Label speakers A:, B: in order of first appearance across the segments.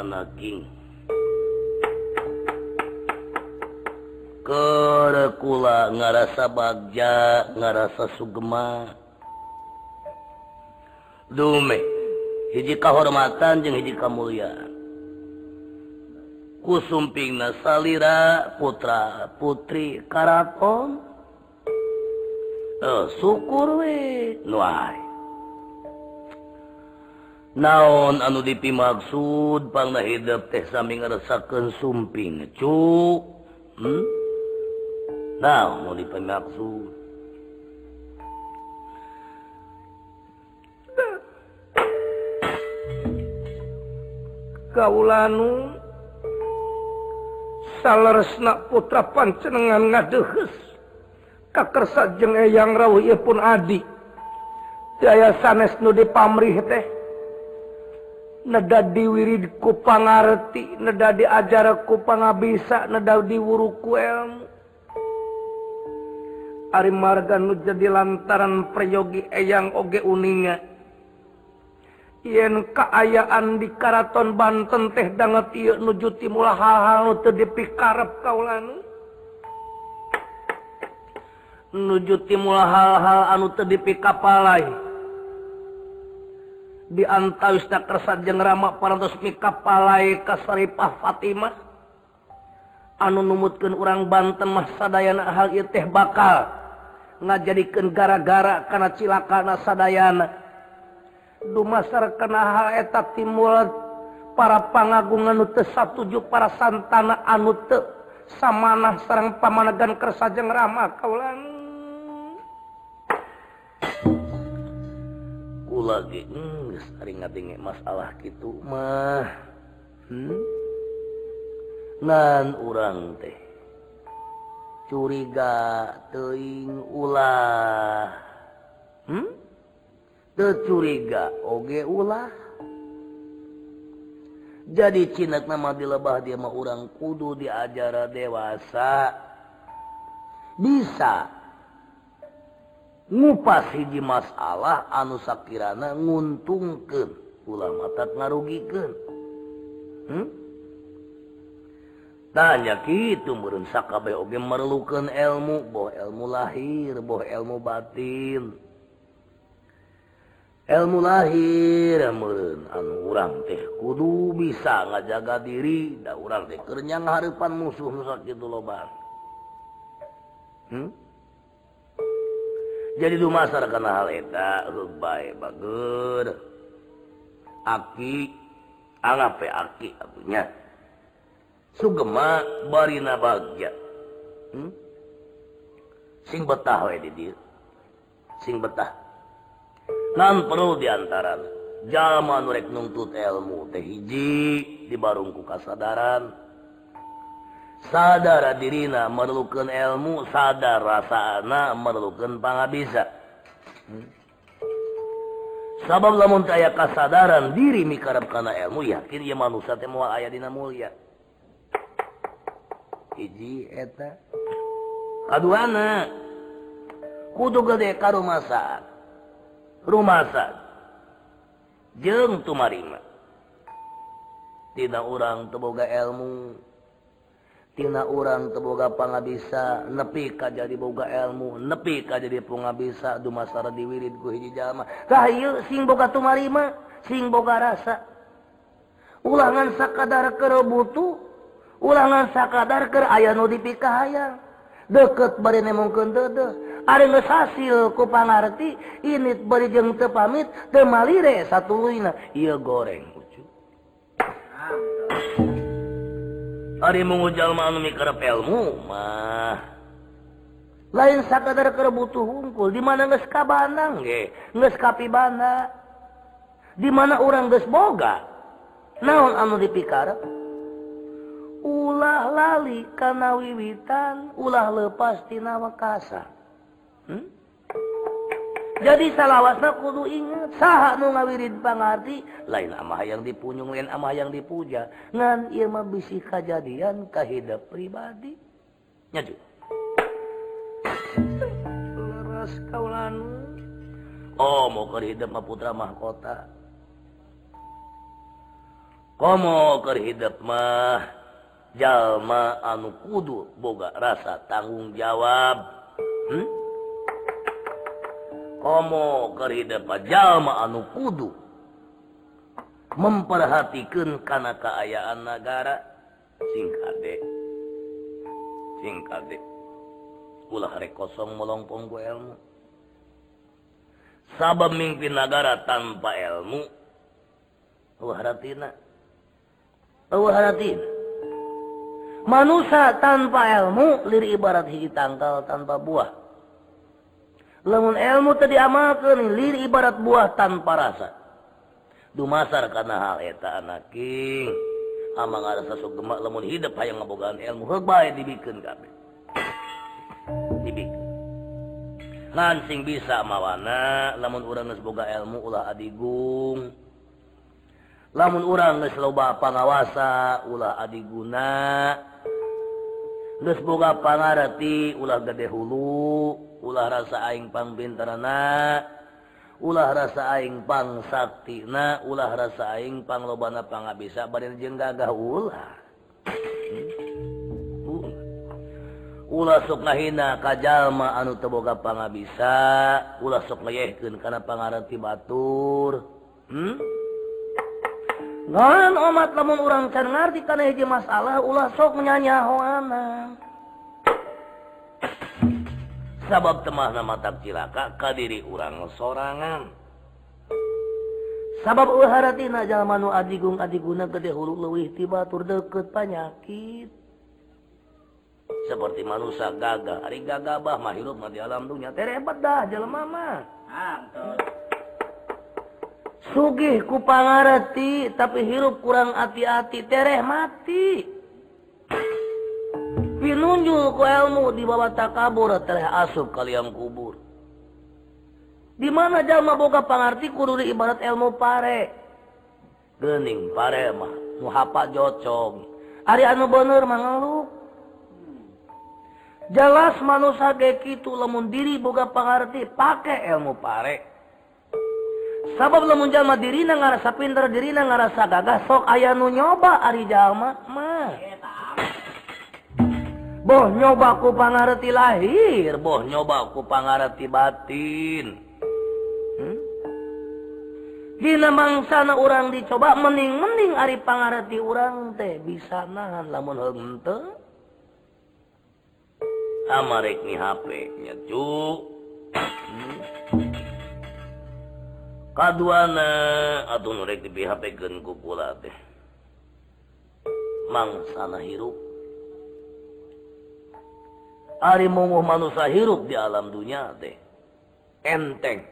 A: anakking kekula ngarasa bagja ngarasa Sugema dume hiji kahormatan jeung hiji kamuliaan kusumping na salira putra putri Karaton eh, syukur we nuai naon anu dipi maksud pang hidup teh sami ngeresakan sumping cu? Hmm? naon anu dipi maksud?
B: Kaulanu salresna putra pancenengan ngadehes kakersa jeung eyang rawuh ieu pun adi. Daya sanes nu dipamrih teh. neda diwirid ku pangarti neda diajar ku pangabisa neda diwuru ku ilmu. Ari marga nu jadi lantaran preyogi eyang oge uninga. Yen kaayaan di karaton Banten teh banget ieu nuju timul hal-hal teu dipikarep kaulan nuju timul hal-hal anu teu dipikapalai. diantawisna kersat jeng rama parados mikapalai kasaripah Fatimah. Anu numutkeun urang Banten mah sadayana hal ieu teh bakal. Ngajadikeun gara-gara kana cilakana sadayana. Dumasar kana hal eta timulat para pangagungan anu teu satuju para santana anu teu samanah sareng pamanagan kersa jeung rama kaulan.
A: lagi. Hmm, masalah gitu mah. Hmm? nan urang teh curiga teing ulah. Hmm? curiga oge ulah. Jadi Cina nama di lebah dia mau orang kudu diajara dewasa. Bisa ngupas hiji masalah anu Shakirana nguntungkan ulama tak ngarugikan hmm? tanya gitu oge memerlukan ilmu. Boh ilmu lahir boh ilmu batin. Ilmu lahir anu orang teh kudu bisa ngajaga diri. Dan orang keur ngarepan musuh nusak gitu loban hmm? jadi dumasar karena haleta rubai bager. Aki angape aki abunya sugema barina bagja. Hmm? sing betah we di dia sing betah. Nan perlu diantara jalma nurek nuntut ilmu teh hiji di barungku kasadaran. sadar dirina memerlukan ilmu sadar rasa anak memerlukan pan bisa hmm. sabab lamun aya kasadaran diri mikarab karena ilmu yakin ya manusia teh moal aya dina mulia. Hiji eta. Kaduana. Kudu gede ka rumasan rumasan jeung tumarima. Tidak orang teboga ilmu. tina orang teboga panga bisa nepi ka jadi boga ilmu nepi ka jadi punga bisa dumasara diwirid ku hiji jalma. Rahayu sing boga tumarima sing boga rasa. Ulangan sakadar keur butuh ulangan sakadar keur aya nu dipikahayang. Deket bari nemongkeun deudeuh ari geus hasil ku pangarti init bari jeung teu pamit teu malire satuluyna ieu goreng ucu Ari mengujallma anu mikarep ilmu mah. Lain sakadar kerebutuh hungkul di mana geus kabanang ge, geus kapibana. Di mana urang geus boga. Naon anu dipikarep? Ulah lali kana wiwitan, ulah lepas tina wakasa. Hmm? Jadi salahwasna kudu ingat. Sah nu ngawirid pangarti lain ama yang dipunyung lain ama yang dipuja. Ngan ieu mah bisi kajadian ka hidup pribadi. Nyaju. Leres kaulan. Oh mau ke hidup mah putra mahkota. Kom kehidup mah jalma anu kudu boga rasa tanggung jawab. Hmm? Omo kejallma anu kudu memperhatikan karena keayaan negara. Singkade singkade ulah hari kosong melongpong ku ilmu. Sabab mimpi negara tanpa ilmu ulah haratina. Manusia tanpa ilmu lir ibarat hiji tangkal tanpa buah. lemun ilmu tadi diamalkan liri ibarat buah tanpa rasa. Dumasar karena hal eta anaking amang rasa sugemak lamun hidup hayang ngabogaan ilmu hebay dibikin kabeh. Dibikin. Lansing bisa mawana lamun urang geus boga ilmu ulah adigung. Lamun urang geus loba pangawasa ulah adiguna. boga pangarti ulah gede hulu ulah rasa aing bintarana ulah rasa aingpang Saktina ulah rasa aing lobanapang nggak bisa badan jeng gagah ulah. Hmm. Ulah sok ngahina kajallma anu teboga pan bisa ulah sok leyehken kana pangarti batur. Hmm? Ngan omat lamun urang can di kana hiji masalah ulah sok menyanyahoana. Sabab temah nama tak cilaka ka diri urang sorangan. Sabab uharatina jalma nu adigung adiguna gede hulu leuwih tiba tur deukeut panyakit. Seperti manusia gagah, ari gagabah mah hirup mah di alam dunia. Terebat dah jelema mah. sugih ku kupangarti tapi hirup kurang hati-hati. Tereh mati. Pinunjul ku ilmu di bawah takabur tereh asup kalian kubur. Di mana jalma boga pangarti kudu di ibarat ilmu pare. Gening pare mah muhapa jocong. Ari anu bener mangaluk jelas manusia kayak gitu lemun diri boga pangarti pakai ilmu pare. sabab lamunjallma dirina ngarasa pinter dirina ngarasa gagah sok aya nu nyoba ari jalma mah. Boh nyoba ku pangarti lahir boh nyoba ku pangarti batin. Hmm? dina mangsana orang dicoba mening-mening ari pangarti urang teh bisa nahan lamun henteu amarek ni HP nya cuk. kaduana atau nurek di pihak ku pula teh. Mangsana hirup. Ari mumuh manusia hirup di alam dunia teh. Enteng.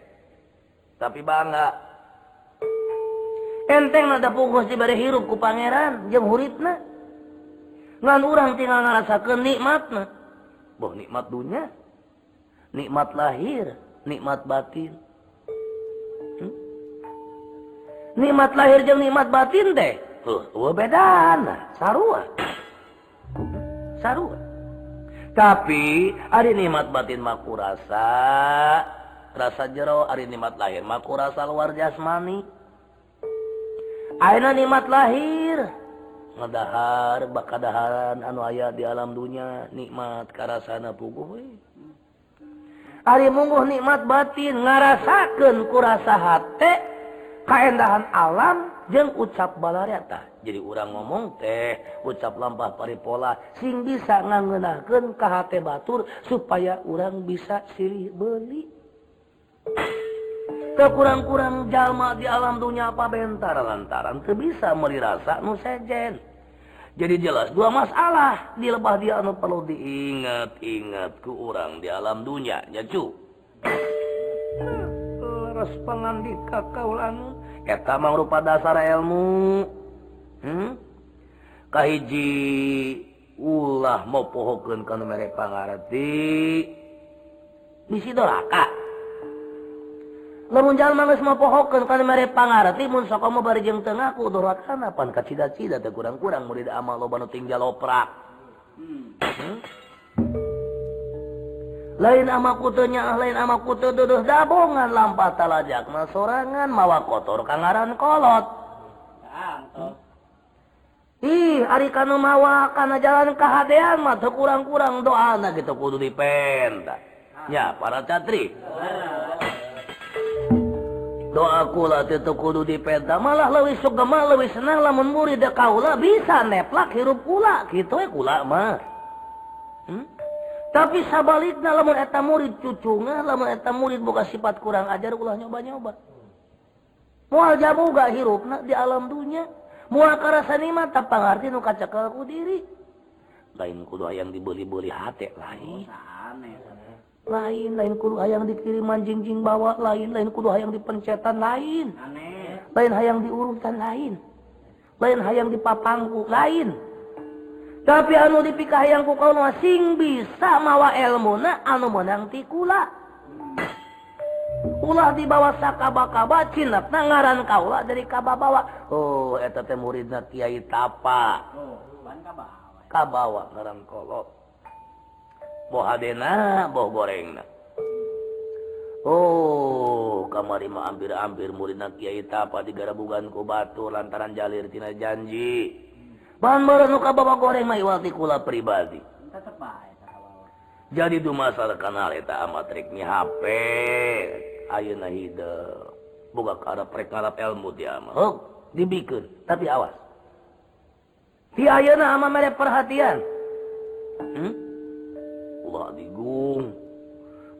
A: Tapi bangga. Enteng nada pungkus di bare hirup ku pangeran jeung huritna. Ngan urang tinggal ngarasakeun nikmatna. Boh nikmat dunia. Nikmat lahir nikmat batin. nikmat lahir jeung nikmat batin teh. Huh, bedana sarua. Sarua. Tapi ari nikmat batin maku rasa rasa jero ari nikmat lahir maku rasa luar jasmani. Aina nikmat lahir. Ngadahar bakadaharan anu aya di alam dunia nikmat karasana puguh ari mungguh nikmat batin ngarasakeun kurasa hate. kaendahan alam jeung ucap balareta jadi urang ngomong teh ucap lampah paripola sing bisa ngangenaken KHT Batur supaya orang bisa silih beli. Kekurang-kurang jalma di alam dunia apa bentar lantaran ke bisa merirasa nu sejen. Jadi jelas dua masalah di lebah dia anu perlu diingat-ingat ke orang di alam dunia ya cu. Pengandik kakau kaulan eta mangrupa dasar ilmu hmm? kahiji ulah mau pohokeun kana mere pangarti misi doraka lamun jalma geus mau pohokun kana mere pangarti mun sok mau bari jeung teu ngaku doraka pan ka cida-cida teh kurang-kurang murid amal loba nu tinggal oprak hmm. lain ama kutunya lain ama kutu duduh dabongan lampa talajakna sorangan mawa kotor kangaran kolot. Ih ari kanu mawa kana jalan kahadean mah teu kurang-kurang doana gitu kudu dipenta ya para catri doa kula teu kudu dipenta malah leuwih sugema leuwih senang lamun murid kaula bisa neplak hirup kula kitu we kula mah. tapi sabalikna lamun eta murid cucunga lamun eta murid buka sifat kurang ajar ulah nyoba-nyoba. Mual jamu gak hirupna di alam dunia moal karasa nikmat pangarti nu kacakalku diri. Lain kudu yang dibeli-beli hati lain. Lain lain kudu hayang dikirim anjing-jing bawa lain lain kudu hayang dipencetan lain. Lain hayang diurutan lain. Lain hayang dipapangku lain. tapi anu dipikahangku kau sing bisa mawa elmu anu menang tikula ulah dibawa sakaba-kaba cinak ngaran kaulah dari kababawa. Oh eta teh muridna Kiai Tapa. Oh, kabawa ngaran kolot boh adena boh goreng Oh kamari mah hampir-hampir muridna Kiai Tapa digarabuganku batu lantaran jalir tina janji. muka ba goreng maiwati kula pribadi. Jadi itu masalah kanal amatriknya HP Ayo na buka ada perkara ilmu dia oh, dibikin tapi awas. Si Ayuna ama merek perhatian. Hmm? ulah digung.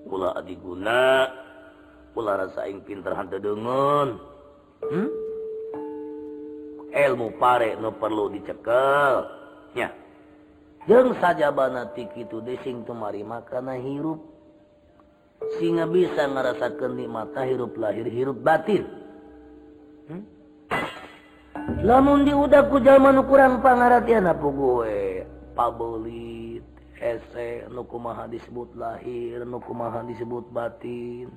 A: Adiguna. diguna. Rasa rasain pinter hantu dengen hmm? ilmu pare no perlu dicekelnya jeng saja banatik itu desing tumari makana hirup. Singa bisa ngerasakan nikmata hirup lahir hirup batin. Hmm? lamun di udahku zaman ukuran pangaratian apa gue pabelit ese nukumaha disebut lahir nukumaha disebut batin.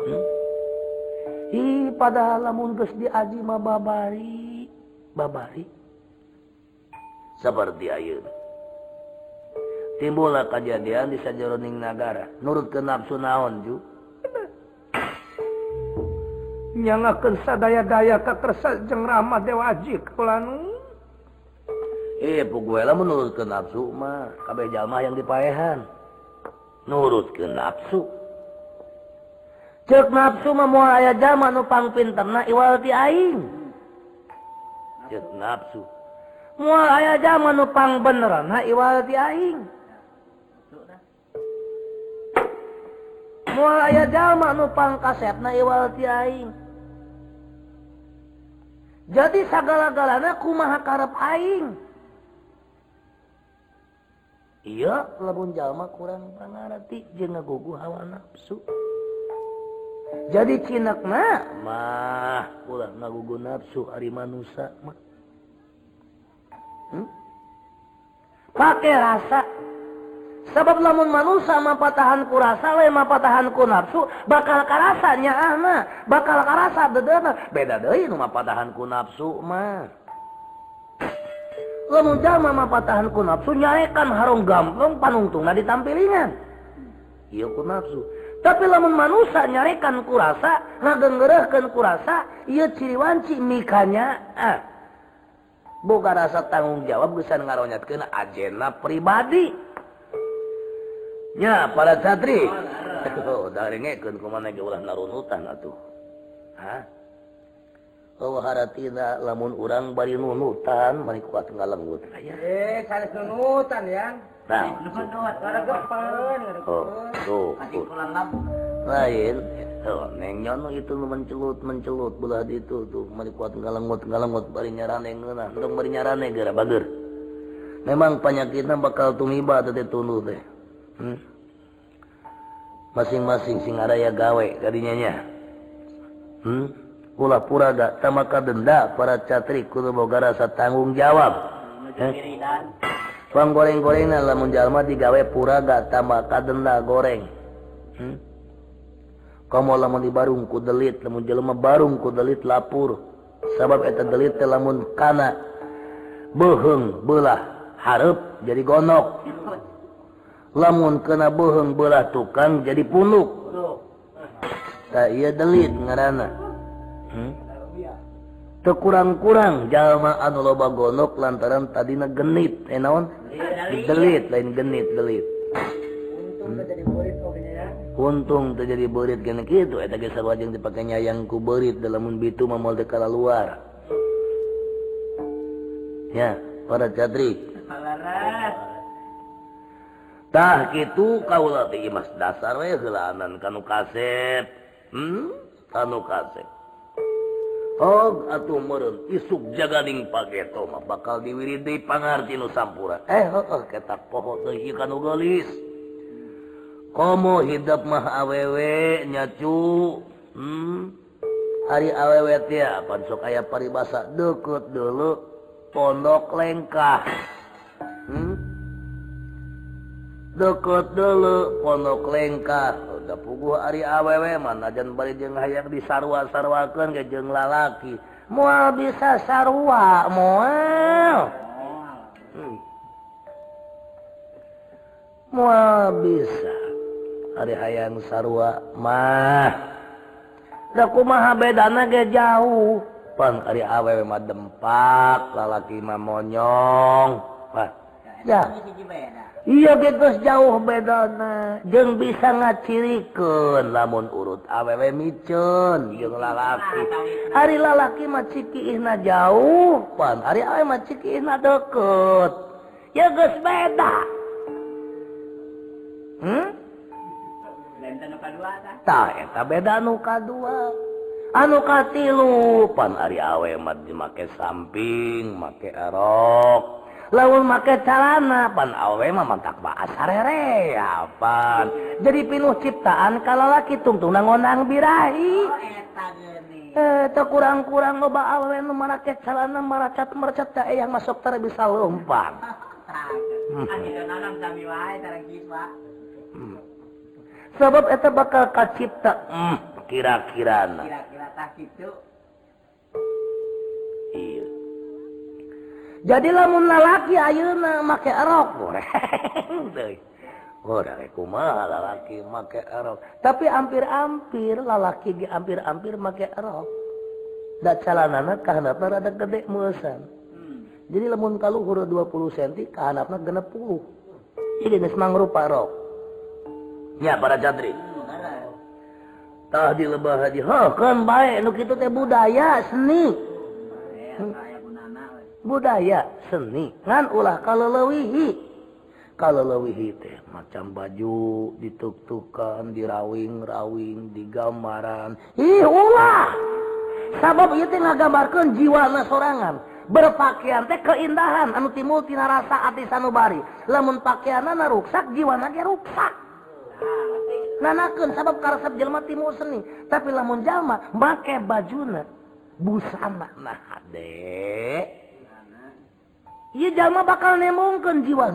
A: Hmm? Hi, padahal lamun diajima babari. babari. Seperti Ayu timbullah kejadian di sajaroning negara nurut ke nafsu naon ju? Nyangakan sadaya-daya kakersa jeng rahmat dewa ajik kulanu eh puguela menurut ke nafsu mah. Kabeh jalma yang dipaehan. Nurut ke nafsu. Cek nafsu mah moal aya jalma nu pangpinterna iwal ti aing. nafsu moal aya zaman nupang beneran iwal ti aing. Mua aya zaman nupang kaset na iwalati aing. Jadi segala-galana kumaha karep aing? Iya lebun jalma kurang pangarti jeung ngagugu hawa nafsu jadi cinak mah. Ulah ngagugu nafsu ari manusa mah. Hmm? pakai rasa. Sebab lamun manusia mah patahanku rasa we mah patahanku nafsu bakal karasanya ah, ana bakal karasa dedana beda deui nu mah patahanku nafsu mah. Lamun jalma mah patahanku nafsu nyarekan harong gampang panungtungna ditampilingan. Ieu ku nafsu. tapi lamun manusia nyarekan kurasa ngagenggerahkan kurasa ia ciri wanci mikanya ah. boga rasa tanggung jawab bisa ngaronyatkan ajena pribadi nya para satri oh, dari ngekun kumana ke ulah narunutan atuh ha Oh haratina lamun urang bari nunutan mari kuat ngalembut.
B: Eh, sanes nunutan yang. Nah, oh, tuh,
A: lain oh, neng nyono itu mencelut mencelut belah itu tuh kuat ngalengut ngalengut bari nyarane ngeunah tong bari nyarane gara bager memang penyakitnya bakal tumiba teh tulu teh hmm? masing-masing sing araya gawe kadinya hmm? ulah puraga tamaka denda para catri kudu boga rasa tanggung jawab. Eh? orang goreng-goreng lamunjallma digawe puragata maka denda goreng. Hmm? kamu lamun di barungku delit lamun jalma barung ku delit lapur. Sabab eta delit lamun kana beheng belah harap jadi gonok. Lamun kena beheng belah tukang jadi punuk. Tak iya delit ngarana hmm? kurang-kurang jalma anu loba gonok lantaran tadi genit eh enaon delit lain genit delit. Untung hmm? terjadi berit gen gitu wajeng dipakainya yangku berit dalammun bitu memol dekala luar ya para catrikah gitu teh mas dasar kanuep hmm? Kanu kasep. Oh atuh merun isuk jagaling pageto mah bakal diwiridi pangarti nu sampura. Eh heeh ketak poho teh ieu gelis komo hidup mah awewe nyacu hmm? Hari awewe teh pan sok aya paribasa deket dulu pondok lengkah. deket dulu pondok lengkar. Udah puguh Ari awewe mana dan bari jeng hayang disarwa sarwakan ke jeng lalaki. Mual bisa sarwa mual hmm. mual bisa. Ari hayang sarwa mah. Da kumaha bedana ge jauh. Pan Ari awewe mah dempak lalaki mah monyong. Mah. Ya. Iya bebas jauh bedana. Jeng bisa ngacirikan lamun urut awewe micun jeng lalaki. Hari lalaki mah cikihna jauh pan. Hari awewe mah cikihna deket. Ya geus beda. Hmm? Tah eta beda nu kadua. Anu katilu pan. Hari awewe mah make samping make erok. laun make calana pan awe mah mantak bahasa rere apa jadi pinuh ciptaan kalau laki tungtung ngonang birahi eh tak kurang kurang loba awe nu marake calana maracat maracat teh yang masuk tara bisa lompang sebab eta bakal kacipta hmm, kira-kira kira-kira tah kitu. iya. Jadi lamun lalaki ayeuna make erok kumaha lalaki make erok. Tapi hampir-hampir lalaki ge hampir-hampir make erok. Da calanana kahanapna rada gede meusan. Jadi lamun kaluhur 20 cm kahanapna 60. Jadi geus mangrupa rok. Ya para jadri. Tah di lebah haji. Hah kan bae nu kitu teh budaya seni. budaya seni. Ngan ulah kalau lewihi kalau lewihi teh macam baju dituktukan dirawing-rawing digambaran ih ulah! Sabab itu ngagambarkan jiwa na sorangan. Berpakaian teh keindahan anu timul tina rasa ati sanubari. Lamun pakaianana ruksak jiwa na ruksak. Nanakeun sabab karesep jelema timul seni. Tapi lamun jalma make bajuna busana. Nah dek Ijallma bakal nemungken jiwa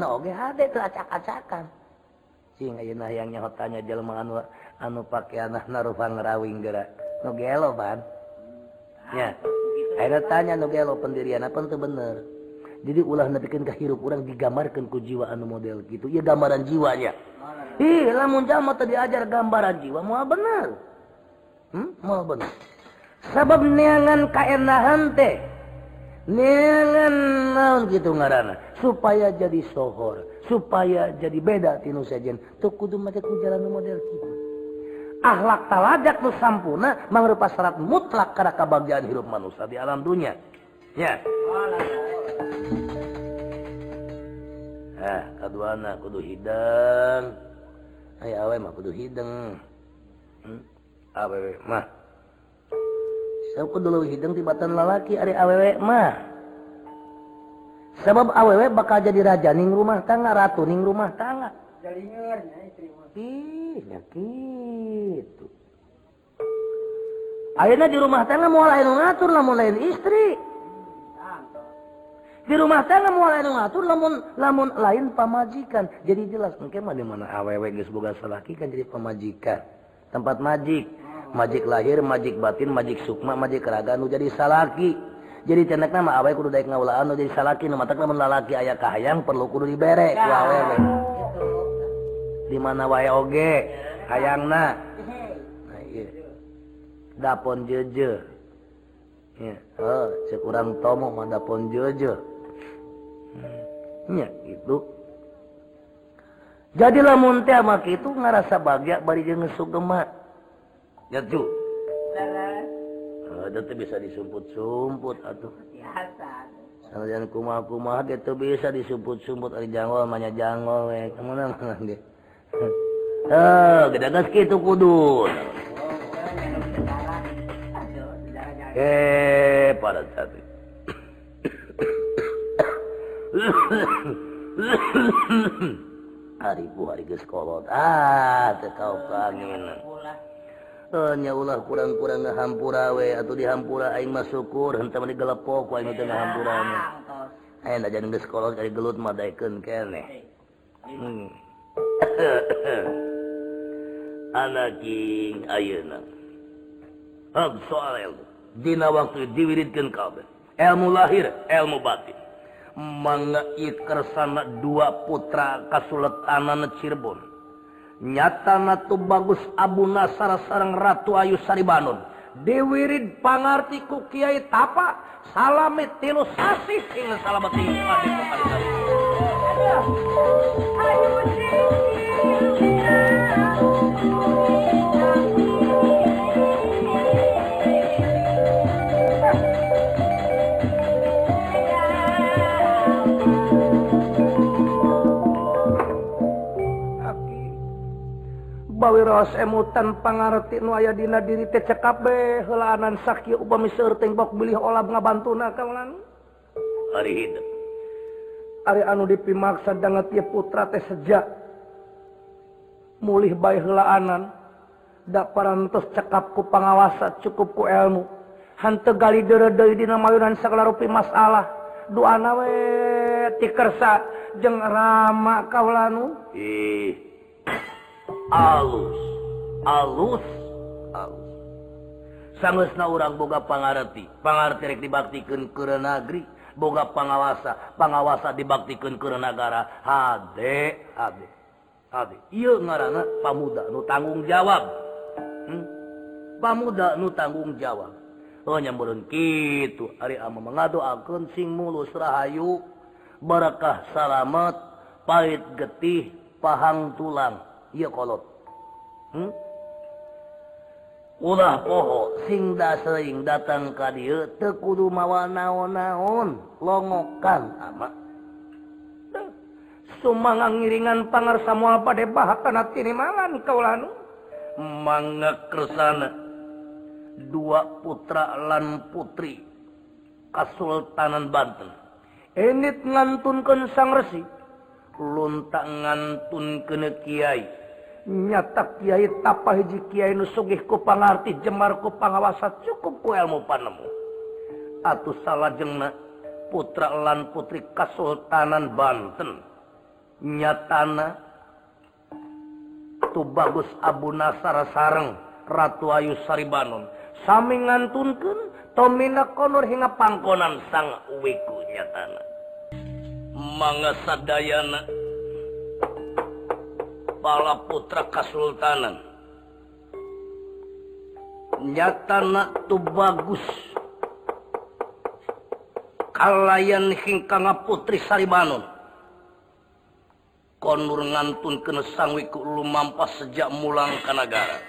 A: teu acak-acakan. Sing hayang nyahotanya jelema anu anu pakai anak narupang rawing Nu gelo ban. Ah, ya. Ayeuna tanya nogelo pendirian apa teu bener? Jadi ulah nepikeun ka hirup urang digambarkeun ku jiwa anu model gitu Ieu gambaran jiwanya. Ih lamun jalma teu diajar gambaran jiwa moal bener. Hmm? moal bener. Sabab neangan kaenahan teh naon gitu ngaran supaya jadi sohor. Supaya jadi beda tinu saja tuh kudu make ku jalan model kita akhlak taladak nu sampuna mangrupa syarat mutlak kada kabagjaan hidup manusia di alam dunia. Ya. Eh kaduana kudu hidang. Aya awe mah kudu hidang hmm? awe mah. Dulu hidung tibatan lalaki ari awewe mah sebab awewe bakal jadi raja ning rumah tangga ratu ning rumah tangga. Ih gitu. Akhirnya di rumah tangga mau lain ngatur lah mau lain istri. Di rumah tangga mau lain ngatur lamun lamun lain pamajikan. Jadi jelas mungkin mana mana awewe geus boga salaki kan jadi pamajikan. Tempat majik majik lahir majik batin majik Sukma majik keraganu jadi salaki. Jadi cenek nama awai kudu daik nu jadi salaki nu matak lamun lalaki aya kahayang perlu kudu dibere ku awewe di mana wae oge? Hayangna. Nah ieu dapon jeje. Ya oh cek tomo mah dapon jeje. Hmm, Nya gitu. Jadilah muntah mah itu ngerasa bahagia bari jeung gemak. jatuh eh, uh, bisa disumput-sumput atuh. Saljan kuma-kuma itu bisa disumput-sumput. Ari jangol manya jangol we kemana mana deh eh gede gas gitu kudu eh pada tadi. hari bu hari geus kolot. ah tetap kangen nyaulah kurang-kurang ngahampurawe atau dihampura aing mah syukur hentam di gelepok aing teh ngahampurane. Aya da jan geus kolot kali gelut mah daekeun keneh. Hmm. Anaking ayeuna. Hab soal ilmu. Dina waktu diwiridkeun kabeh. Ilmu lahir, ilmu batin. Mangga kersana dua putra kasuletanan Cirebon. nyatana natu bagus Abu Nasar sarang Ratu Ayu Saribanun diwirid pangarti ku Kyai tapa salami tilu sasih ing salamati adik Ayu bawiros emutan pangarti nu aya dina diri teh cekap helaanan sakit upami seueur tembok bilih olah ngabantunan kaulan hari hidup hari anu dipimaksa dengan tiap putra teh sejak mulih bayi helaanan dak parantos cekap ku pangawasa cukup ku ilmu hante gali deure dina mayunan sakalarupi masalah. Duana we tikersa jeung rama kaulanu ih. a alus alus alus sangus na urang boga pangarti pangartirek dibaktikan ke negeri boga pengawasa pengawasa dibaktikan ke negara HD HD HD iya ngarana pamuda nu tanggung jawab. Hmm? pamuda nu tanggung jawab. Oh nyamurun gitu hari ama mengadoakan sing mulus rahayu. Barakah salamet pahit getih pahang tulang. kolot hmm? ulah poho singda sering datang ka dia tekudu mawa naon-naon longokan ama sumanga ngiringan pangar semua pada bahkan hati ini malan kaulanu. Mangga kersana dua putra lan putri. Kasultanan Banten. Enit ngantunkan sang resi. luntak ngantun kene Kyai nyata Kyai tapa hiji Kyai nu sugih ku pangarti jemar ku pangawasa cukup ku ilmu panemu. Atuh salajengna putra lan putri kasultanan Banten. Nyatana tu bagus Abu Nasar sareng Ratu Ayu Saribanon. Sami ngantunkeun tomina konor hingga pangkonan sang wiku nyatana. mangasadayana pala putra Kasultanan. Nyatana tu bagus. Kalayan hingkanga putri Saribanon. Konur ngantun kena sangwiku lumampas sejak mulang ka nagara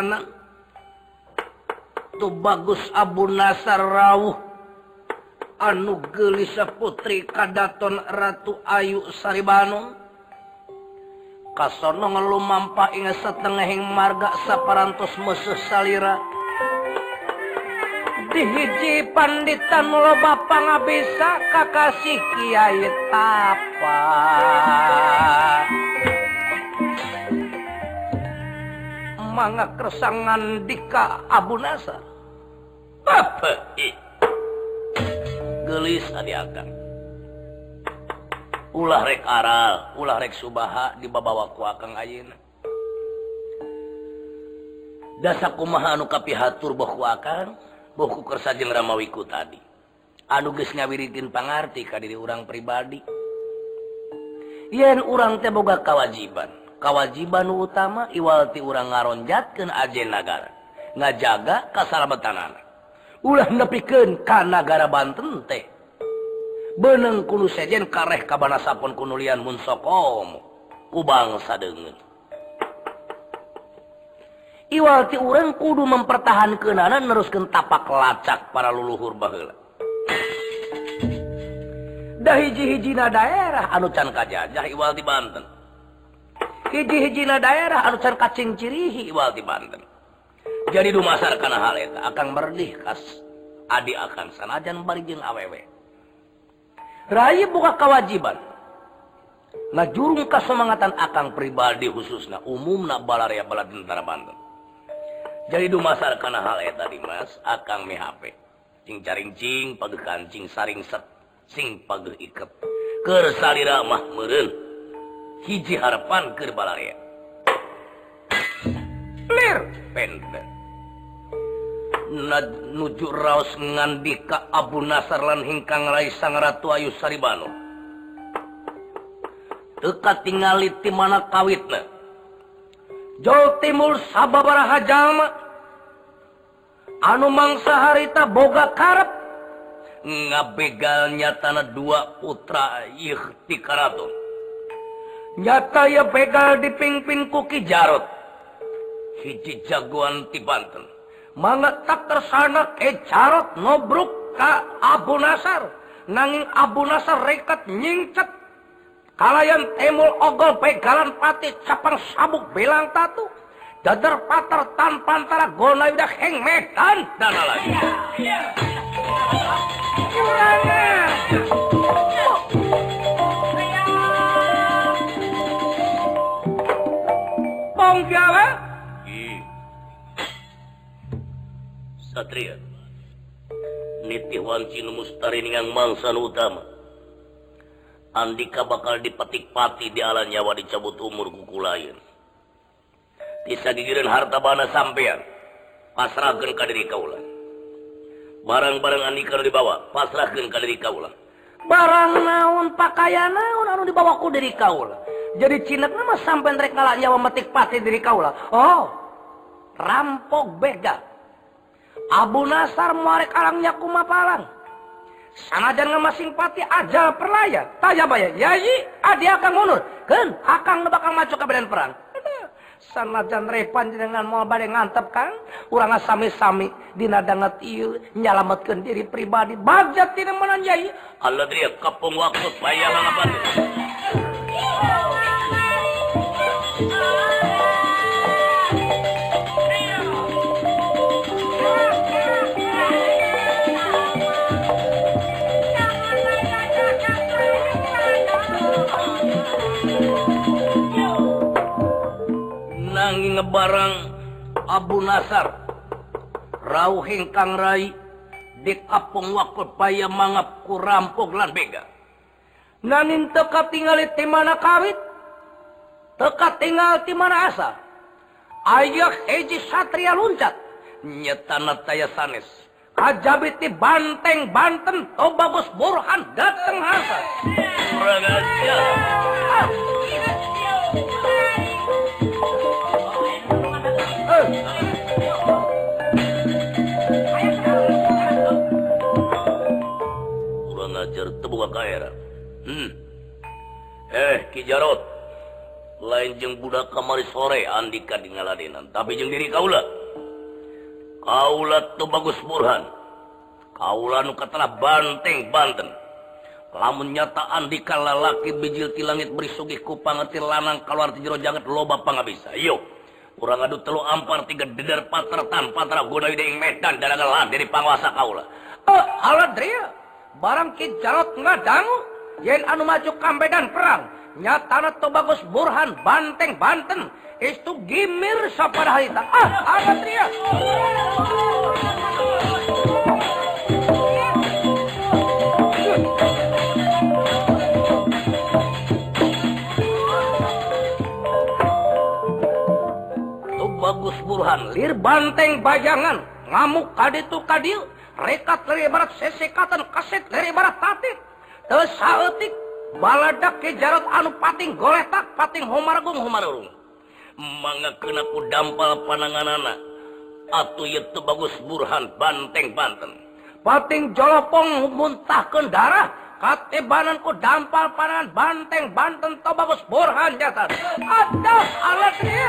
A: anak tuh bagus Abu Nasar rawuh anu gelisah putri kadaton Ratu Ayu Saribanu. Kasono ngelu mampa ingat setengahing marga saparantos musuh salira. Dihiji panditan loba pangabisa kakasih kiai tapa. manga kersangan dika Abu Nasar gelis Akang. ulah rek aral ulah rek Subaha di babawa kuakang ayeuna. Dasa kumaha anu kapihatur boh kuakang boh kukersa jeung Ramawiku tadi. Anu geus ngawiritin pangarti ka diri urang pribadi. Yen urang teh boga kawajiban. kawajiban utama Iwalti urang ngaronjatkan Ajen nagara. Ngajaga kesalamatan ulah nepiken Kanagara Banten teh. Beneng kulu sejen kareh kabana sapun kunulian munsokom deungeun. Iwal Iwalti urang kudu mempertahankan anak neruskan tapak lacak para leluhur baheula. Dahi hiji-hijina daerah anu can kajajah Iwalti Banten. hiji-hijina daerah anusan kacing cirihi wal di Banten. Jadi dumasar karena hal itu akan berdih kas. Adi akan sanajan barijin awewe. Rai buka kewajiban. Nah jurung kesemangatan akan pribadi khususnya umum nak balaria balad tentara Banten. Jadi dumasar karena hal itu tadi mas akan cing caring cing pagekan cing saring set sing pageh ikat kersalira mah meureun. hiji Harpan Kerbalaya nuju Raos ngandika Abu Nasarlan hingkang Rai Sang Ratu Ayu Saribano. Teka tinggal di mana kawitna Jawa Timur sababaraha jalma anu mangsa harita boga karep ngabegalnya tanah dua putra ikhtikaraton nyata ya begal dipingpin kuki Jarot hiji jagoan ti Banten. Tak tersana ke carot ngobruk ka Abu Nasar. Nanging Abu Nasar rekat nyingcet kalayan temul ogol pegalan pati capang sabuk belang tatu. Dadar patar tanpa antara gona udah heng medan. Dan lagi Satria nitihwanci mustari yang mangsan utama Andika bakal dipetik-pati di alan nyawa dicabut umur kuku lain bisa digirin harta bana sampeyan pasrahkan ke diri kaulah barang-barang Andika dibawa pasrahkan ke diri kaulah barang naun pakaian naun anu dibawaku diri kaulah jadi cinek nama sampean rek ngalah nyawa metik pati diri kaula oh rampok begal Abu Nasar muarek alangnya kuma palang. Sanajan ngemasing pati ajal perlaya. Taya baya. Yayi adi akan mundur. Kan akang bakal maju ke badan perang. Sanajan repan dengan mau bade ngantep kan. Urang sami-sami dina dangat ieu nyalametkeun diri pribadi. Bajat tidak menanjai. Allah dia kapung waktu bayalan apa ngebarang Abu Nasar Rauhing Kang Rai dik apung wakul paya mangap ku rampok lan bega. Nanin teka tingali timana kawit teka tinggal di mana asa. ayah eji satria luncat. Nyetana taya sanis Kajabit di banteng banten. Toba bos burhan dateng hasa. Kurang ajar tebuka kaera.
B: Hmm. Eh, Kijarot. lain jeng budak kamari sore Andika di ngaladenan. Tapi jeng diri kaula kaula tuh bagus Burhan. Kaula nu katalah banteng Banten lamun nyata Andika lalaki bijil ti langit beri sugih ku pangetir lanang keluar ti jero janget loba pangabisa. Yuk kurang adu telu ampar tiga dedar patertan patara goda deing medan dan agak dari penguasa kaula
A: oh, eh, aladria barang ki jarot ngadang yen anu maju kambedan perang. nyata atau bagus Burhan Banteng Banten. Itu gimir pada harita. Ah, ada teriak bagus Burhan. Lir banteng bajangan ngamuk kadi itu kadil rekat dari barat sesekatan kaset dari barat tatik. Terus saeutik baladak ke Jarot anu pating goletak tak pating Homargung Homarung manga kenaku dampal panangan anak atau itu bagus Burhan Banteng Banten. Pating jolopong muntah darah kate bananku dampal panangan Banteng Banten to bagus Burhan jatan. Ada
B: alatnya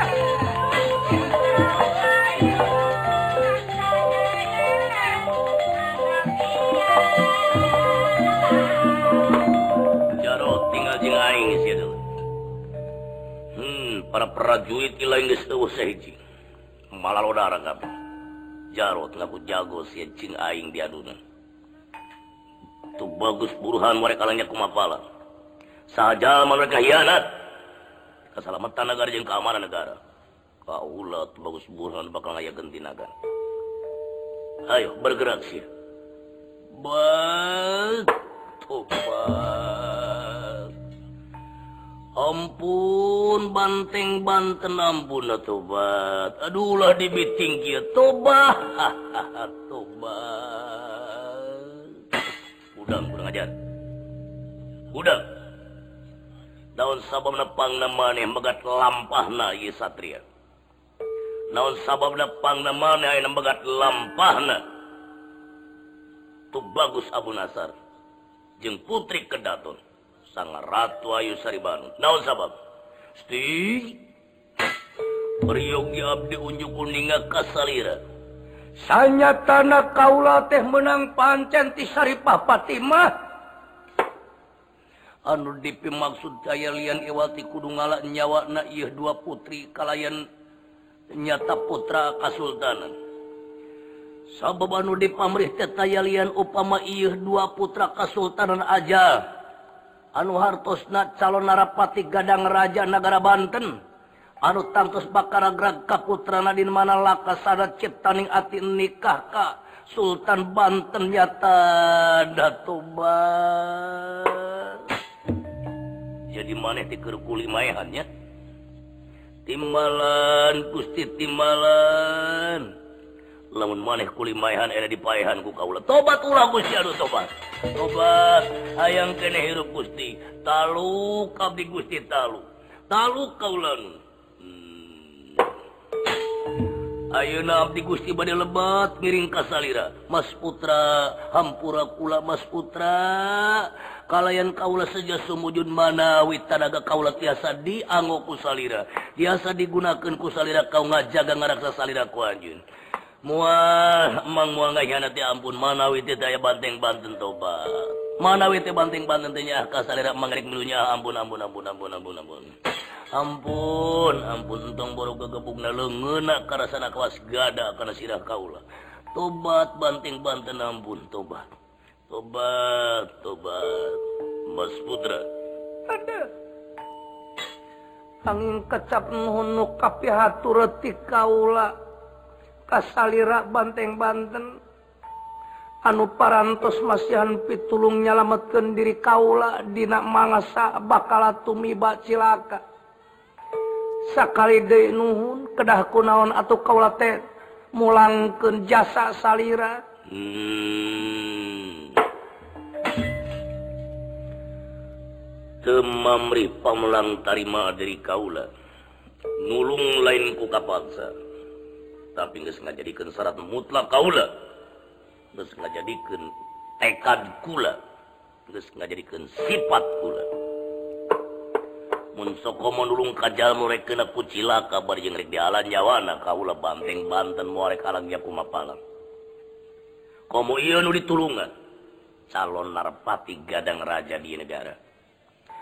B: para prajurit malah Jarot ngaku jago si cing aing diadunan tuh bagus buruhan mereka kalanya kumapala. Saja mereka hianat keselamatan negara jeung keamanan negara. Kaulah tuh bagus buruhan bakal ngaya ganti naga. Ayo bergerak sih Batupan ampun banteng Banten ampun tobat. Aduhlah dibiting toba toba udang kurang ajar. Udah daun sabab nepang nama nih megat lampah na iya satria. Daun sabab nepang nama nih megat lampah na. Tuh bagus Abu Nasar. Jeng putri kedaton sang Ratu Ayu Saribanu. Naon sabab? Sti Priyogi abdi unjuk kuninga kasalira.
A: Sanyatana kaula teh menang pancen ti Saripah Fatimah Anu dipimaksud daya lian iwati kudu ngalak nyawa na iya dua putri kalayan nyata putra kasultanan. Sabab anu dipamrih teh daya lian upama iya dua putra kasultanan aja. anu hartosna calon narapati gadang raja negara Banten. Anu tangtus bakaragrag kaputra Nadin mana laka sadat ciptaning ati nikah ka Sultan Banten nyata datuban jadi maneh dikerkuli mayahannya timbalan gusti timbalan. lamun maneh kulimahan era dipaehan ku kaula. Tobat ulah Gusti aduh tobat. Tobat hayang kene hirup Gusti. Talu kabdi Gusti talu. Talu kaulan. Hmm. Ayeuna abdi Gusti bade lebat ngiring ka salira Mas Putra hampura kula Mas Putra. Kalayan kaula seja sumujud manawi tanaga kaula tiasa dianggo ku salira. Tiasa digunakeun ku salira kau ngajaga ngaraksa salira ku anjeun. muaangpun manawiti daya banteng Banten toba manawiti banteng mangrik dulunya ampun ampun ampun ampun ampun ampun. Ampun ampun entong baru kegebung lengenak karena sana kelas gada karena sirah Kaula. Tobat banteng Banten ampun tobat. Tobat tobat. Mas Putra. Angin kecap nuhun kapi hatur reti Kaula.
B: kasalira Banteng Banten. Anu parantos masihan pitulung nyalametkeun diri Kaula Dinak mangasa bakala tumiba cilaka. Sakali Nuhun kedah kunaon atau kaula teh mulang ke jasa salira.
A: Hmm. Temamri pamulang tarima dari Kaula. Nulung lain ku kapaksa. tapi nggak jadikan syarat mutlak kaula. Nggak jadikan tekad kula. Nggak jadikan sifat kula. Mun munsoko nulung kajal mereka kena kucila kabar yang rek dialan jawana kaula banteng banten muarek alang ya kumapalang komo iya nu ditulungan? Calon narpati gadang raja di negara.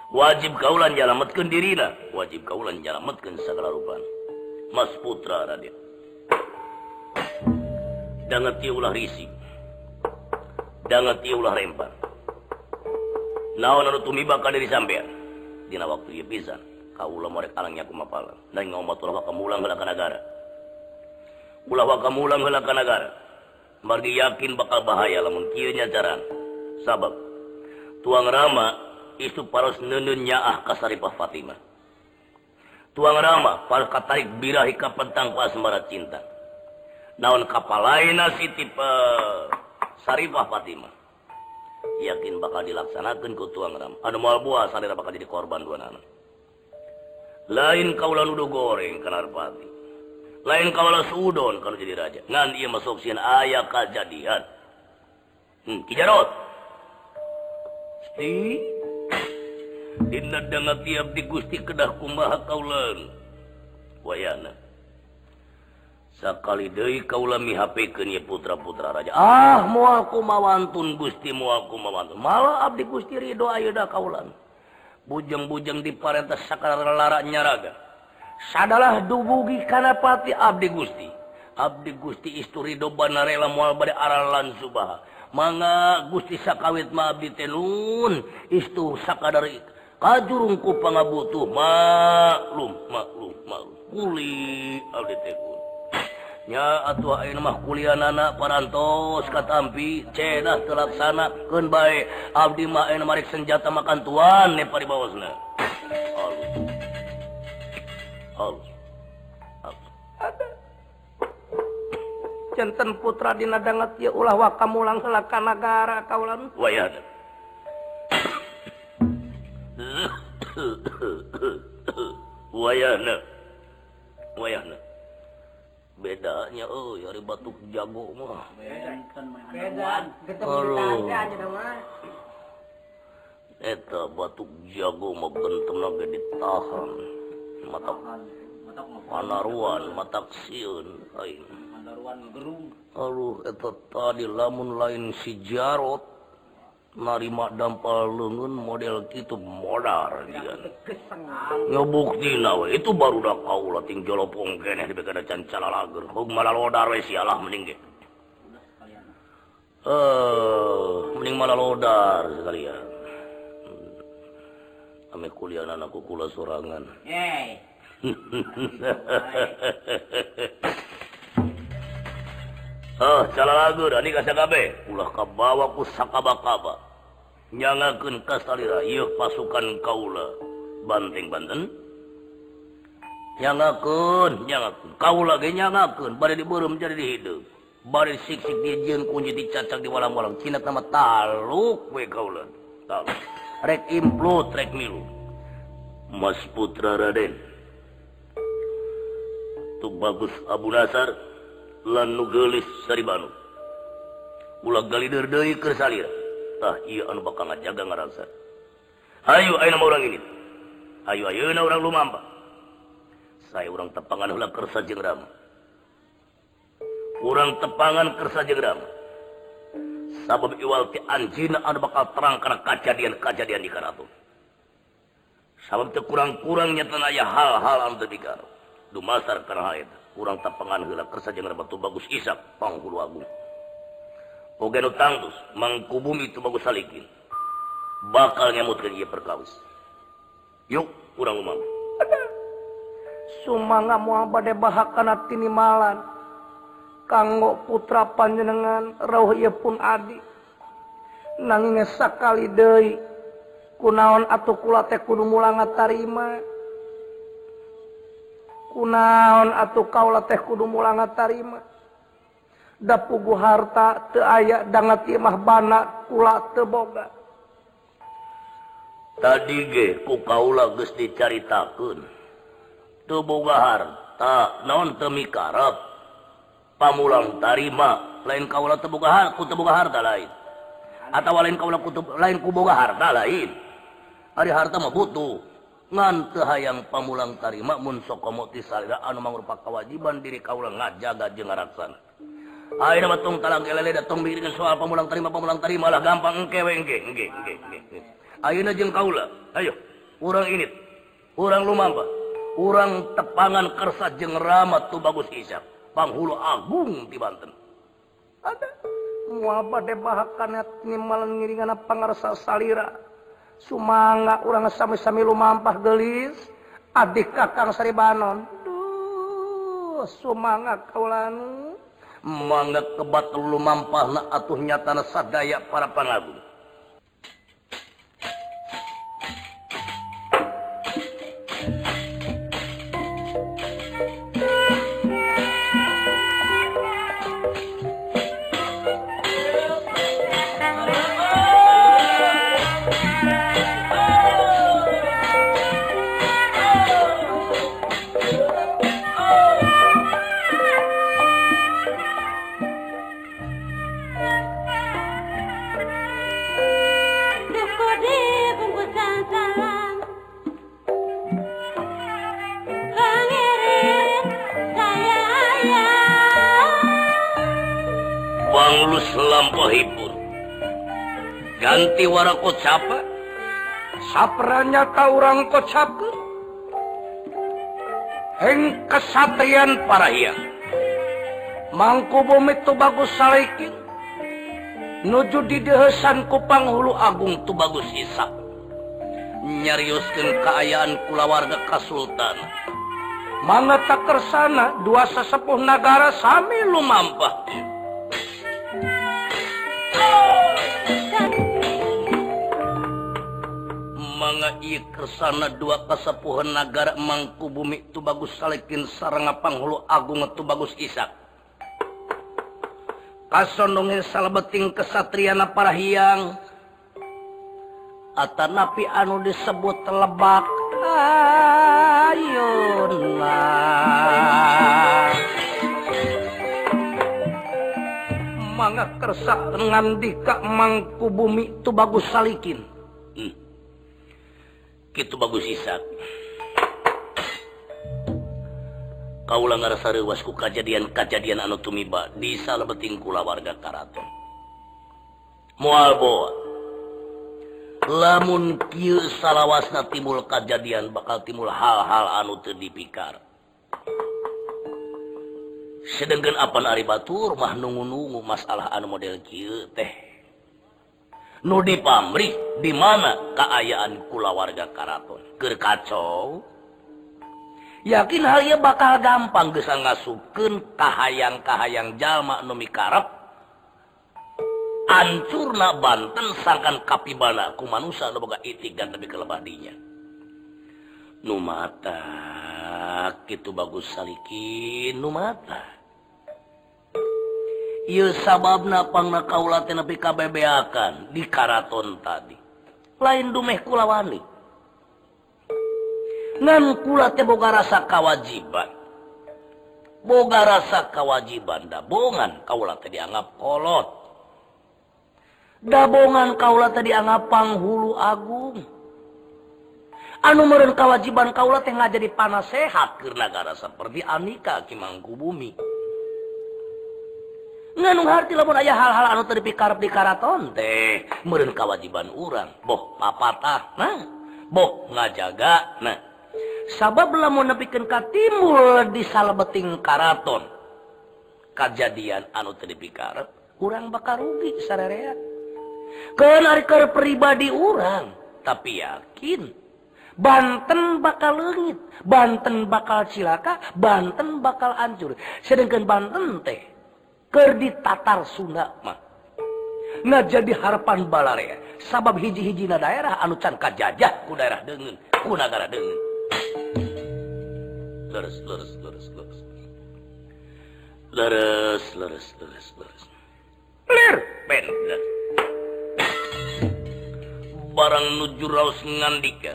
A: Wajib kaulan jalametkan dirina wajib kaulan jalametkan segala rupan mas putra raden. Dangat ulah risi dangat ulah rempar naon anu tumiba ka diri sampean? Dina waktu ieu pisan. Kaula morek alangnya kumapalan dan ngomat ulah kamulang heula ka negara ulah wa kamulang heula ka margi yakin bakal bahaya lamun kieu nya jaran sabab tuang rama isu paros neunun nyaah ka Saripah Fatimah. Tuang rama paros katarik birahi ka pentang pasmara cinta naon kapal lain si tipe? Sarifah Fatimah yakin bakal dilaksanakan ke tuang ram. Ada mual buah sarira bakal jadi korban dua anak lain kaulah nuduh goreng kenarpati lain kaulah sudon kalau jadi raja. Ngan dia masuk sian ayah kejadian. Hmm, kijarot. Si Dina dengan tiap di gusti kedah kumaha kaulan wayana. sakali Dewi kaulami HP ke putra-putra raja. Ah muaku mawantun Gusti muaku mawantun. Malah Abdi Gusti Ridho Ayuda kaulan bujeng-bujeng di parentes sakara lara nyaraga. Sadalah dubugi kanapati Abdi Gusti. Abdi Gusti istu Ridho banarela mual bade aralan subah manga Gusti sakawit ma Abdi tenun istu sakadari kajurungku pangabutuh. Maklum maklum maklum. Kuli Abdi tekun mah kuliah nana parantos katampi cedah terlaksana kun baik Abdi main marik senjata makan tuan ne paribawasna
B: Centen putra dina dangat ya ulah wa kamulang heula ka nagara kaulan
A: wayah wayahna wayahna bedanya oh hari batuk jago mah. Eta batuk jago mah bentem lagi ditahan. Mata panaruan mata siun aing. Aduh, eta tadi lamun lain si jarot. narima dampal lengan model gitu modal ngebukti nawe. Itu baru dah kau lating jolopong kene di bekada cancala lager. Hug malah lodar we sialah mending ge. Eh uh, mending malah lodar sekalian. Ame kuliah anakku kula sorangan. Hey. Oh, salahwakunyalakan kastalirayuh pasukan Kaula. Banting Banten. Nyalakan nyalakan. Kaula nyalakan. Pada diburu jadi di hidup. Baru siksik dijin kunci dicacak di walang-walang. Cina nama taluk we Kaula. Taluk. Rek implot rek milu. Mas Putra Raden. Tu bagus Abu Nasar. lan lanugelis Saribanu. Ulang gali keur Salir. tah ieu anu bakal ngajaga ngarasa ayo ayo nama orang ini. Ayo ayo na orang lumamba saya orang tepangan heula kersa jeung rama urang tepangan kersa jeung rama sabab iwal ti anjina anu bakal terang karena kejadian-kejadian di karaton sabab teu kurang-kurang nyata aya hal-hal anu teu digarap dumasar karena eta kurang tapangan batu bagus Isappangkulu Agung. Tanggus mangkubumi itu bagus salikin. Bakal nyamutkan ia perkawis. Yuk kurang umam
B: Sumanga muabade bade hati tinimalan
A: kanggo putra panjenengan roh ia pun adi. Nangingnya sakali deui kunaon atuh kula teh kudu mulanga tarima. kunaon atau kaula teh kudu mulang tarima. Da pugu harta te aya dangat imah bana kula teboga
C: tadi ge ku kaula geus dicaritakeun. Teu boga harta naon teu mikarep? Pamulang tarima lain kaula teu boga harta ku teu boga harta lain. Atawa lain kaula ku lain ku boga harta lain. Ari harta mah butuh. ngan hayang pamulang tarima mun sokomoti anu mangrupa kewajiban diri kaulang ngajaga jeung ngaraksana. Ayeuna mah tong talang kelele datang miringan soal pamulang tarima pamulang tarima lah gampang engkewe engke engke engke ayeuna jeung kaula ayo urang init urang lumamba urang tepangan kersa jeung ramat tu bagus isap panghulu agung di Banten.
A: Ada muaba deh bahakanat nimalan ngiringan pangarsa salira. Sumanga urang sami-sami lumampah gelis adik kakang Sari Banon. Duh sumanga kaulan
C: mangga kebat lumampah na atuh nyatana sadaya para pangagung lampauhipun ganti warna kocapa
A: sapranya tahu orang kocapa heng kesatian para hiang. Mangku bumi tu bagus salikin nuju di dehesan kupang hulu agung tu bagus isak nyariuskan keayaan kulawarga kasultan. Mangata kersana dua sesepuh negara sami lumampah. kesana dua kesepuhan negara mangku bumi itu bagus salekin sarang panghulu Agung itu bagus Isak. Kasondongin salabeting kesatriana para hiang. Atau napi anu disebut telebak ayuna mangga kersa ngandika mangku bumi itu bagus salikin. Hmm. gitu bagus isak. Kaulah ngerasa rewasku kejadian kejadian anu tumiba. Di salah beting kula warga karaton. Mual boa. Lamun kieu salawasna timbul kejadian bakal timbul hal-hal anu teu dipikar. sedangkan apa Ari Batur mah nunggu-nunggu masalah anu model kieu teh. Nu di di mana kaayaan kulawarga karaton? Keur kacau. Yakin hal ia bakal gampang geus ngasupkeun kahayang-kahayang jalma nu mikarep? Ancurna Banten sangkan kapibana ku manusia nu boga itik tapi lebih kelebah dinya nu mata. itu bagus Salikin mata. Na kaula KBB kabebeakan di Karaton tadi. Lain dumeh kulawani ngan kula teh boga rasa kewajiban boga rasa kewajiban dabongan kaula teh dianggap kolot. Dabongan kaula teh dianggap panghulu Agung. anu meren kewajiban kaula teh jadi panas sehat ke negara seperti Anika Kimangku bumi. Nganu harti lamun aya hal-hal anu teu dipikarep di karaton teh meureun kewajiban urang. Boh papatah nah. Boh ngajaga nah. Sabab lamun nepikeun ka timur di salebeting karaton kejadian anu teu dipikarep urang bakal rugi sarerea. Keun ari pribadi urang tapi yakin Banten bakal lengit Banten bakal cilaka Banten bakal hancur. Sedangkan Banten teh
B: Kerdi Tatar Sunakma nggak jadi harapan bala ya sabab hiji-hiji na daerah anucan kajajah ku daerah dengen ku negara dengen lurus lurus lurus lurus lurus lurus lurus lurus clear ben barang nuju raus ngandika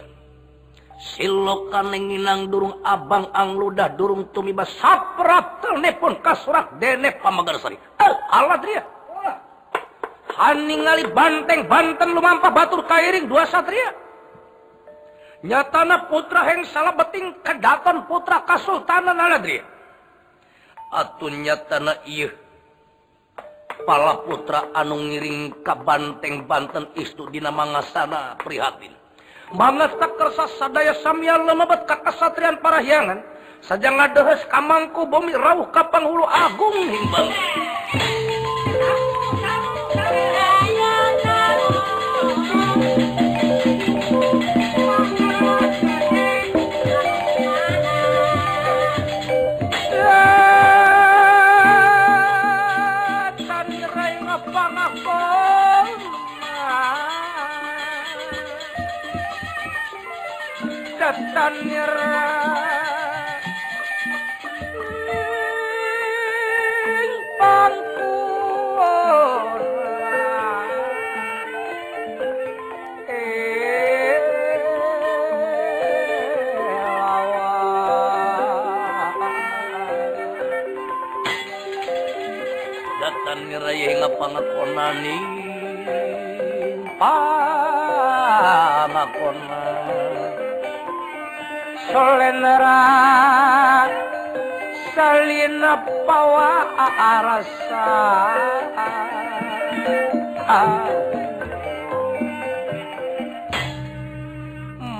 B: silo kanenginang durung abang angludah durung tumibas saprat telepon kasurat dene pamagersari. Eh, alat dia. Haningali banteng banten lumampah batur kairing dua satria. Nyatana putra heng salah beting kedaton putra kasultanan aladria atuh nyatana iya pala putra anu ngiring ka banteng banten istu dina mangasana prihatin. Banget kersa sadaya samya lemebet ka kesatrian parahyangan saja ngadehes kamangku bumi rauh ka panghulu agung himbang kaning pamakon selendra salina pawa arasa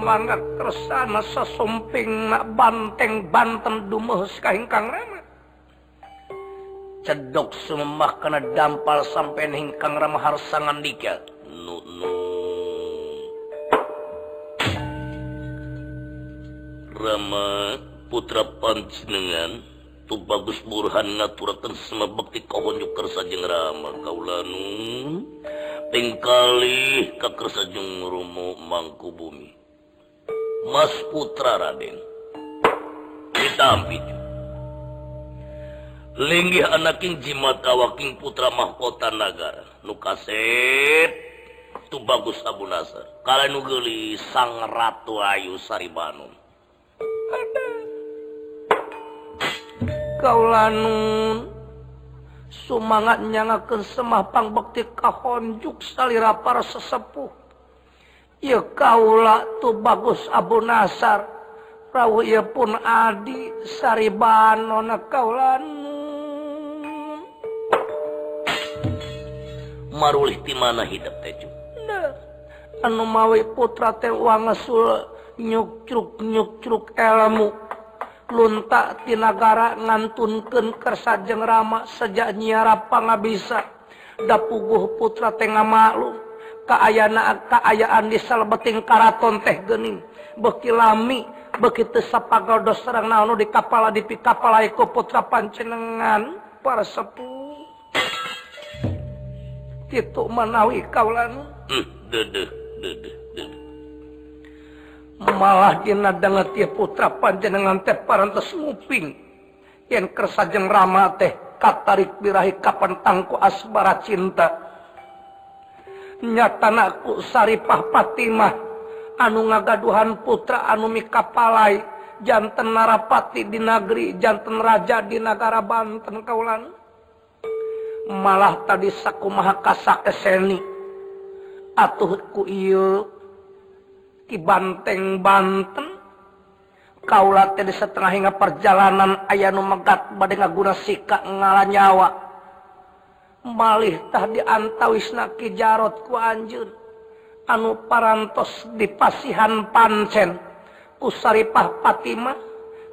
B: mangga kersana sesumping nak banteng banten dumuhus kahingkang ingkang cedok sumembah kena dampal sampai hingkang ramah harsangan dika. Nu nu.
A: Rama putra panjenengan tu bagus burhan ngaturakan semua bakti kahonjuk kersa jeung Rama kaulanu. Pengkali ka kersa jeung rumo mangku bumi Mas putra Raden. Ditampi linggih anaking jimat awaking putra mahkota negara nukaset tu bagus Abu Nasar kalian nugeli sang ratu Ayu Saribanun
B: kau lanun sumangat nyangakan semah pangbakti kahonjuk salira para sesepuh. Ya kaulah tu bagus Abu Nasar rawu ia pun adi Saribanon kau lanun
A: marulih di mana hidup teju
B: anu mawi putra teh wangesul nyukcruk nyukcruk elmu. Luntak tinagara ngantunkeun kersajeng rama sejak nyiara pangabisa dapuguh putra teh ngamaklum kaayana kaayaan di salbeting karaton teh gening beki lami begitu sapagal dos serang naon di kapala di pikapala iku putra pancenengan. Para sepuh itu menawi kaulan malah dinadang ti putra panjenengan teh parantos nguping. Yen kersajeng rama teh katarik birahi kapan tangku asbara cinta. Nyatanaku saripah patimah. Anu ngagaduhan putra anu mikapalai. Janten narapati di negeri janten raja di negara Banten kaulan malah tadi saku maha kasak keseni atuhku iyo ki banteng Banten. Kaulah tadi setengah hingga perjalanan ayah nu megat badai ngaguna sika ngala nyawa. Malih tah diantawisna ki jarot ku anjun anu parantos di pasihan pancen. Kusaripah Fatimah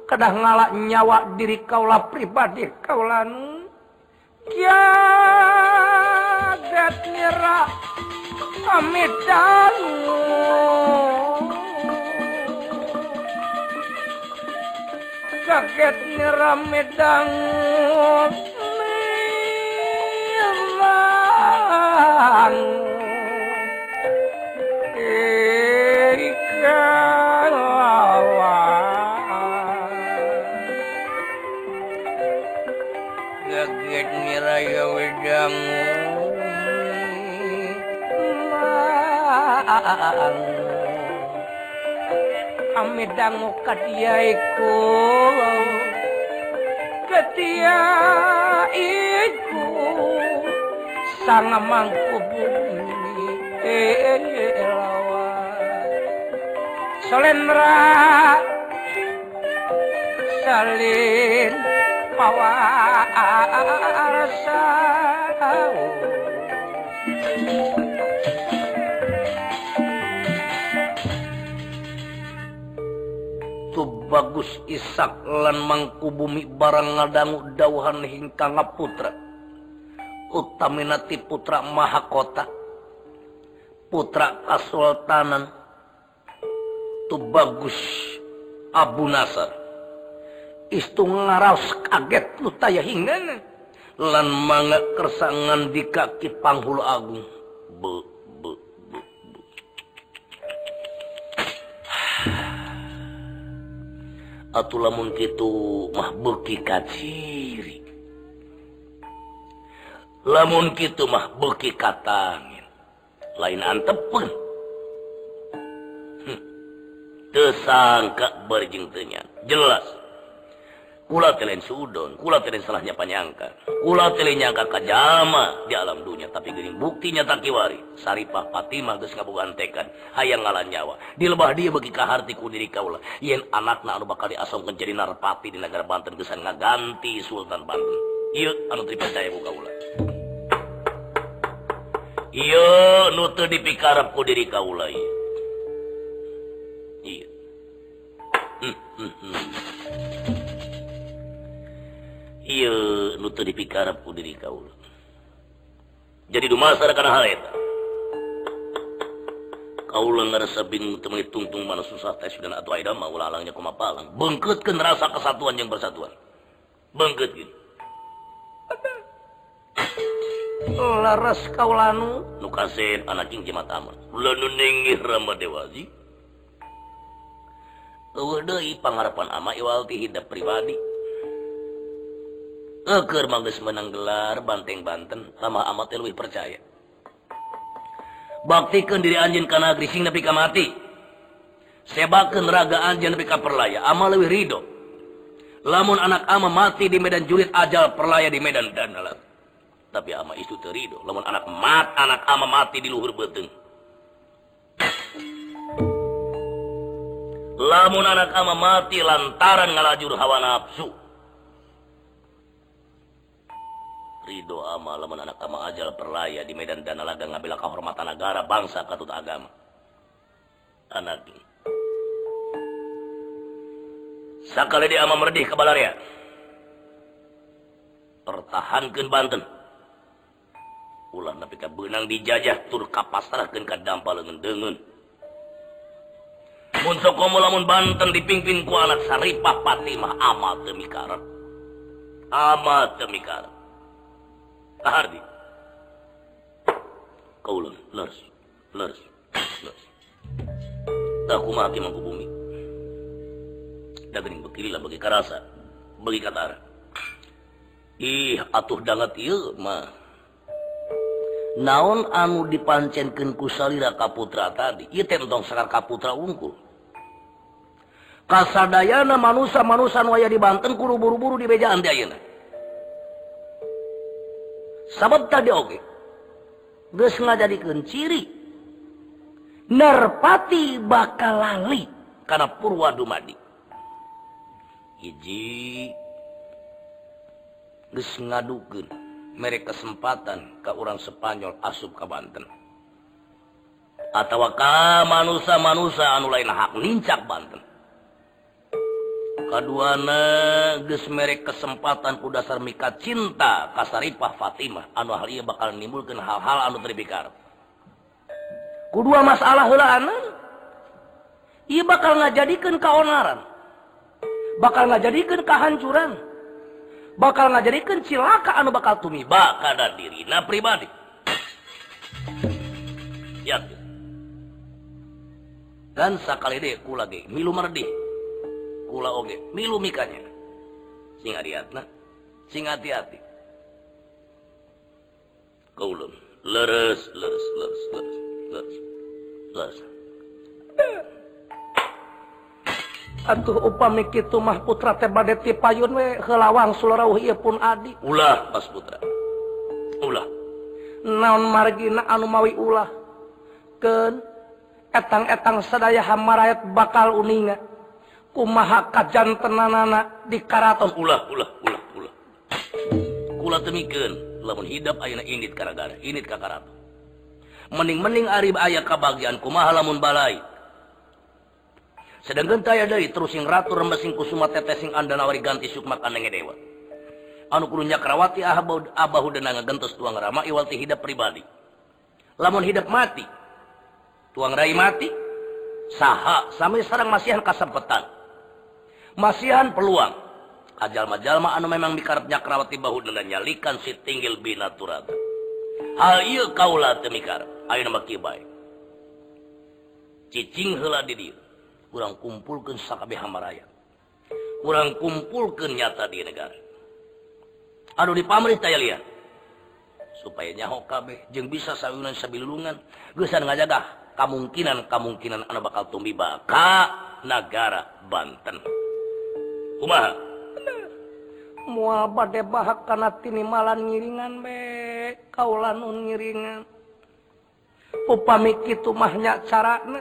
B: kedah ngala nyawa diri kaulah pribadi kaulanu kaget nyerah amitanmu kaget nyerah amitanmu
A: nyerah kenyataan amedang katia iku. Katia iku. Sang mangku bumi elawa solenra. Salin pawa bagus Isak lan mangku bumi barang ngadanggu dauhan hingga ngaputra. Utaminati putra mahakota. Putra kasultanan. Tu bagus Abu Nasar istu ngaraos kaget lu taya hingga. Lan manga kersangan di kaki panghulu agung. Be. atau lamun gitu mah beuki kaciri lamun gitu mah beki katangin lain antepun hm. tersangka berjeng jelas. kula telen Sudon kula telen salahnya panyangka nyangka kajama di alam dunia tapi gini buktinya takiwari Saripah Fatimah ngabugantekan hayang ngalan nyawa. Di lebah dia bagi kahartiku diri kaula yen anakna anu bakal diasongkeun jadi narpati di negara Banten geus ngaganti Sultan Banten. Ieu anu percaya ieu nu teu dipikarep ku diri kaula ieu ieu hmm, hmm, hmm. dipikar diri kau. Jadi kaulangtung mana susah tes dan ulangnya kemapalang bengket ke rasa kesatuan yang persatuan bengket gitu laras kau lanu. Nu kasin anak king jimat aman lanu nengih rama dewazi Udah pangarapan ama iwalti hidup pribadi. Eker mangges menang gelar banteng Banten lama amat lebih percaya. Baktikan diri anjin kana negeri sing nepi ka mati. Sebakeun raga anjin ka perlaya, amal lebih ridho. Lamun anak ama mati di medan julit ajal perlaya di medan danalat. Tapi ama itu terido. Lamun anak mat anak ama mati di luhur beteng. Lamun anak ama mati lantaran ngalajur hawa nafsu. Ridho ama lamun anak ama ajal perlaya di medan dana laga ngabila kehormatan negara bangsa katut agama. Anak. Sakali di ama merdih ke Balaria. Pertahankan Banten. Ulah napi ka benang dijajah tur kapasrahkeun ka dampalengan dengan. Mun sokomo lamun Banten dipimpin ku anak Saripah Fatimah amat demi. Amat demi Hardi. Kau lur, lurs, lurs, lurs. Tak kuma hakim aku bumi. Dagering bekililah bagi karasa, bagi katar. Ih, atuh dangat ieu mah. Naon anu dipancenkeun ku salira kaputra tadi, ieu teh entong sangar kaputra unggul. Kasadayana manusia-manusia nu aya di Banten kudu buru-buru di bejaan teh ayeuna. sabab tadi oge. Geus ngajadikeun ciri nerpati bakal lali kana purwa dumadi. Hiji geus ngadukeun mere kesempatan ka orang Spanyol asup ka Banten. Atawa ka manusia-manusia anu lain hak nincak Banten. kaduana gesmerek kesempatan ku dasar mika cinta kasaripah Fatimah. Anu hari bakal nimbulkan hal-hal anu terpikar kudua masalah helaan ia bakal ngajadikan keonaran bakal ngajadikan kehancuran bakal ngajadikan cilaka anu bakal tumiba kada dirina pribadi. Yakin? Dan sakali deku lagi milu merdih kula oge milu mikanya sing hati-hati sing hati-hati kaulum leres leres leres leres leres leres
B: Antuh upami kitu mah putra teh bade ti payun we heulawang sulrawuh ieu pun adi.
A: Ulah Mas Putra. Ulah.
B: Naon margina anu mawi ulah? Keun etang-etang sadaya hamarayat bakal uninga. kumaha kajan tenanana di karaton.
A: Ulah ulah ulah ulah. Kula temikeun lamun hidap ayeuna indit gara-gara indit ka karaton. Mending-mending ari aya kabagian kumaha lamun balai. Sedangkan taya deui terus sing ratu rembesing kusuma tetes sing andana wari ganti sukma kanenge dewa. Anu kurunya karawati ahabaud abahu deuna ngagentos tuang rama iwal ti hidap pribadi. Lamun hidap mati tuang rai mati saha sampai sarang masihan kasempetan masihan peluang. Ajal-majallma anu memang dikarepnya nyakrawati bahu dan nyalikan si tinggil binaturata hal iya kaulah temikar ayo nama kibai. Cicing hela di kurang kumpulkan sakabeh hamaraya kurang kumpulkan nyata di negara. Aduh di pamerintah ya lihat supaya nyaho kabeh jeng bisa sawunan sabilulungan gesan ngajaga kemungkinan kemungkinan anak bakal tumbi baka negara Banten.
B: mua bade bahak kana tinimalan ngiringan be. Kaulan nun ngiringan. Upami kitu mah nya carana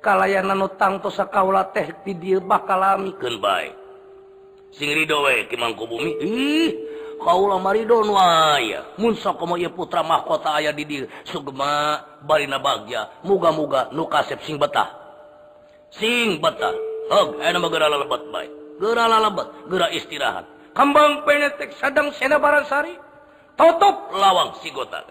B: kalayanan utang tosa sakaula teh di dieu bakal
A: amikeun bae. Sing rido we ki mangku bumi. Ih kaula maridon waya mun sakomo ieu putra mahkota aya di dieu sugema barina bagya muga-muga nu kasep sing betah. Sing betah. Oh, enak gerala lebat baik. gerala lebat, gerak istirahat.
B: Kambang penetek sadang sena barang sari.
A: Tutup lawang sigota.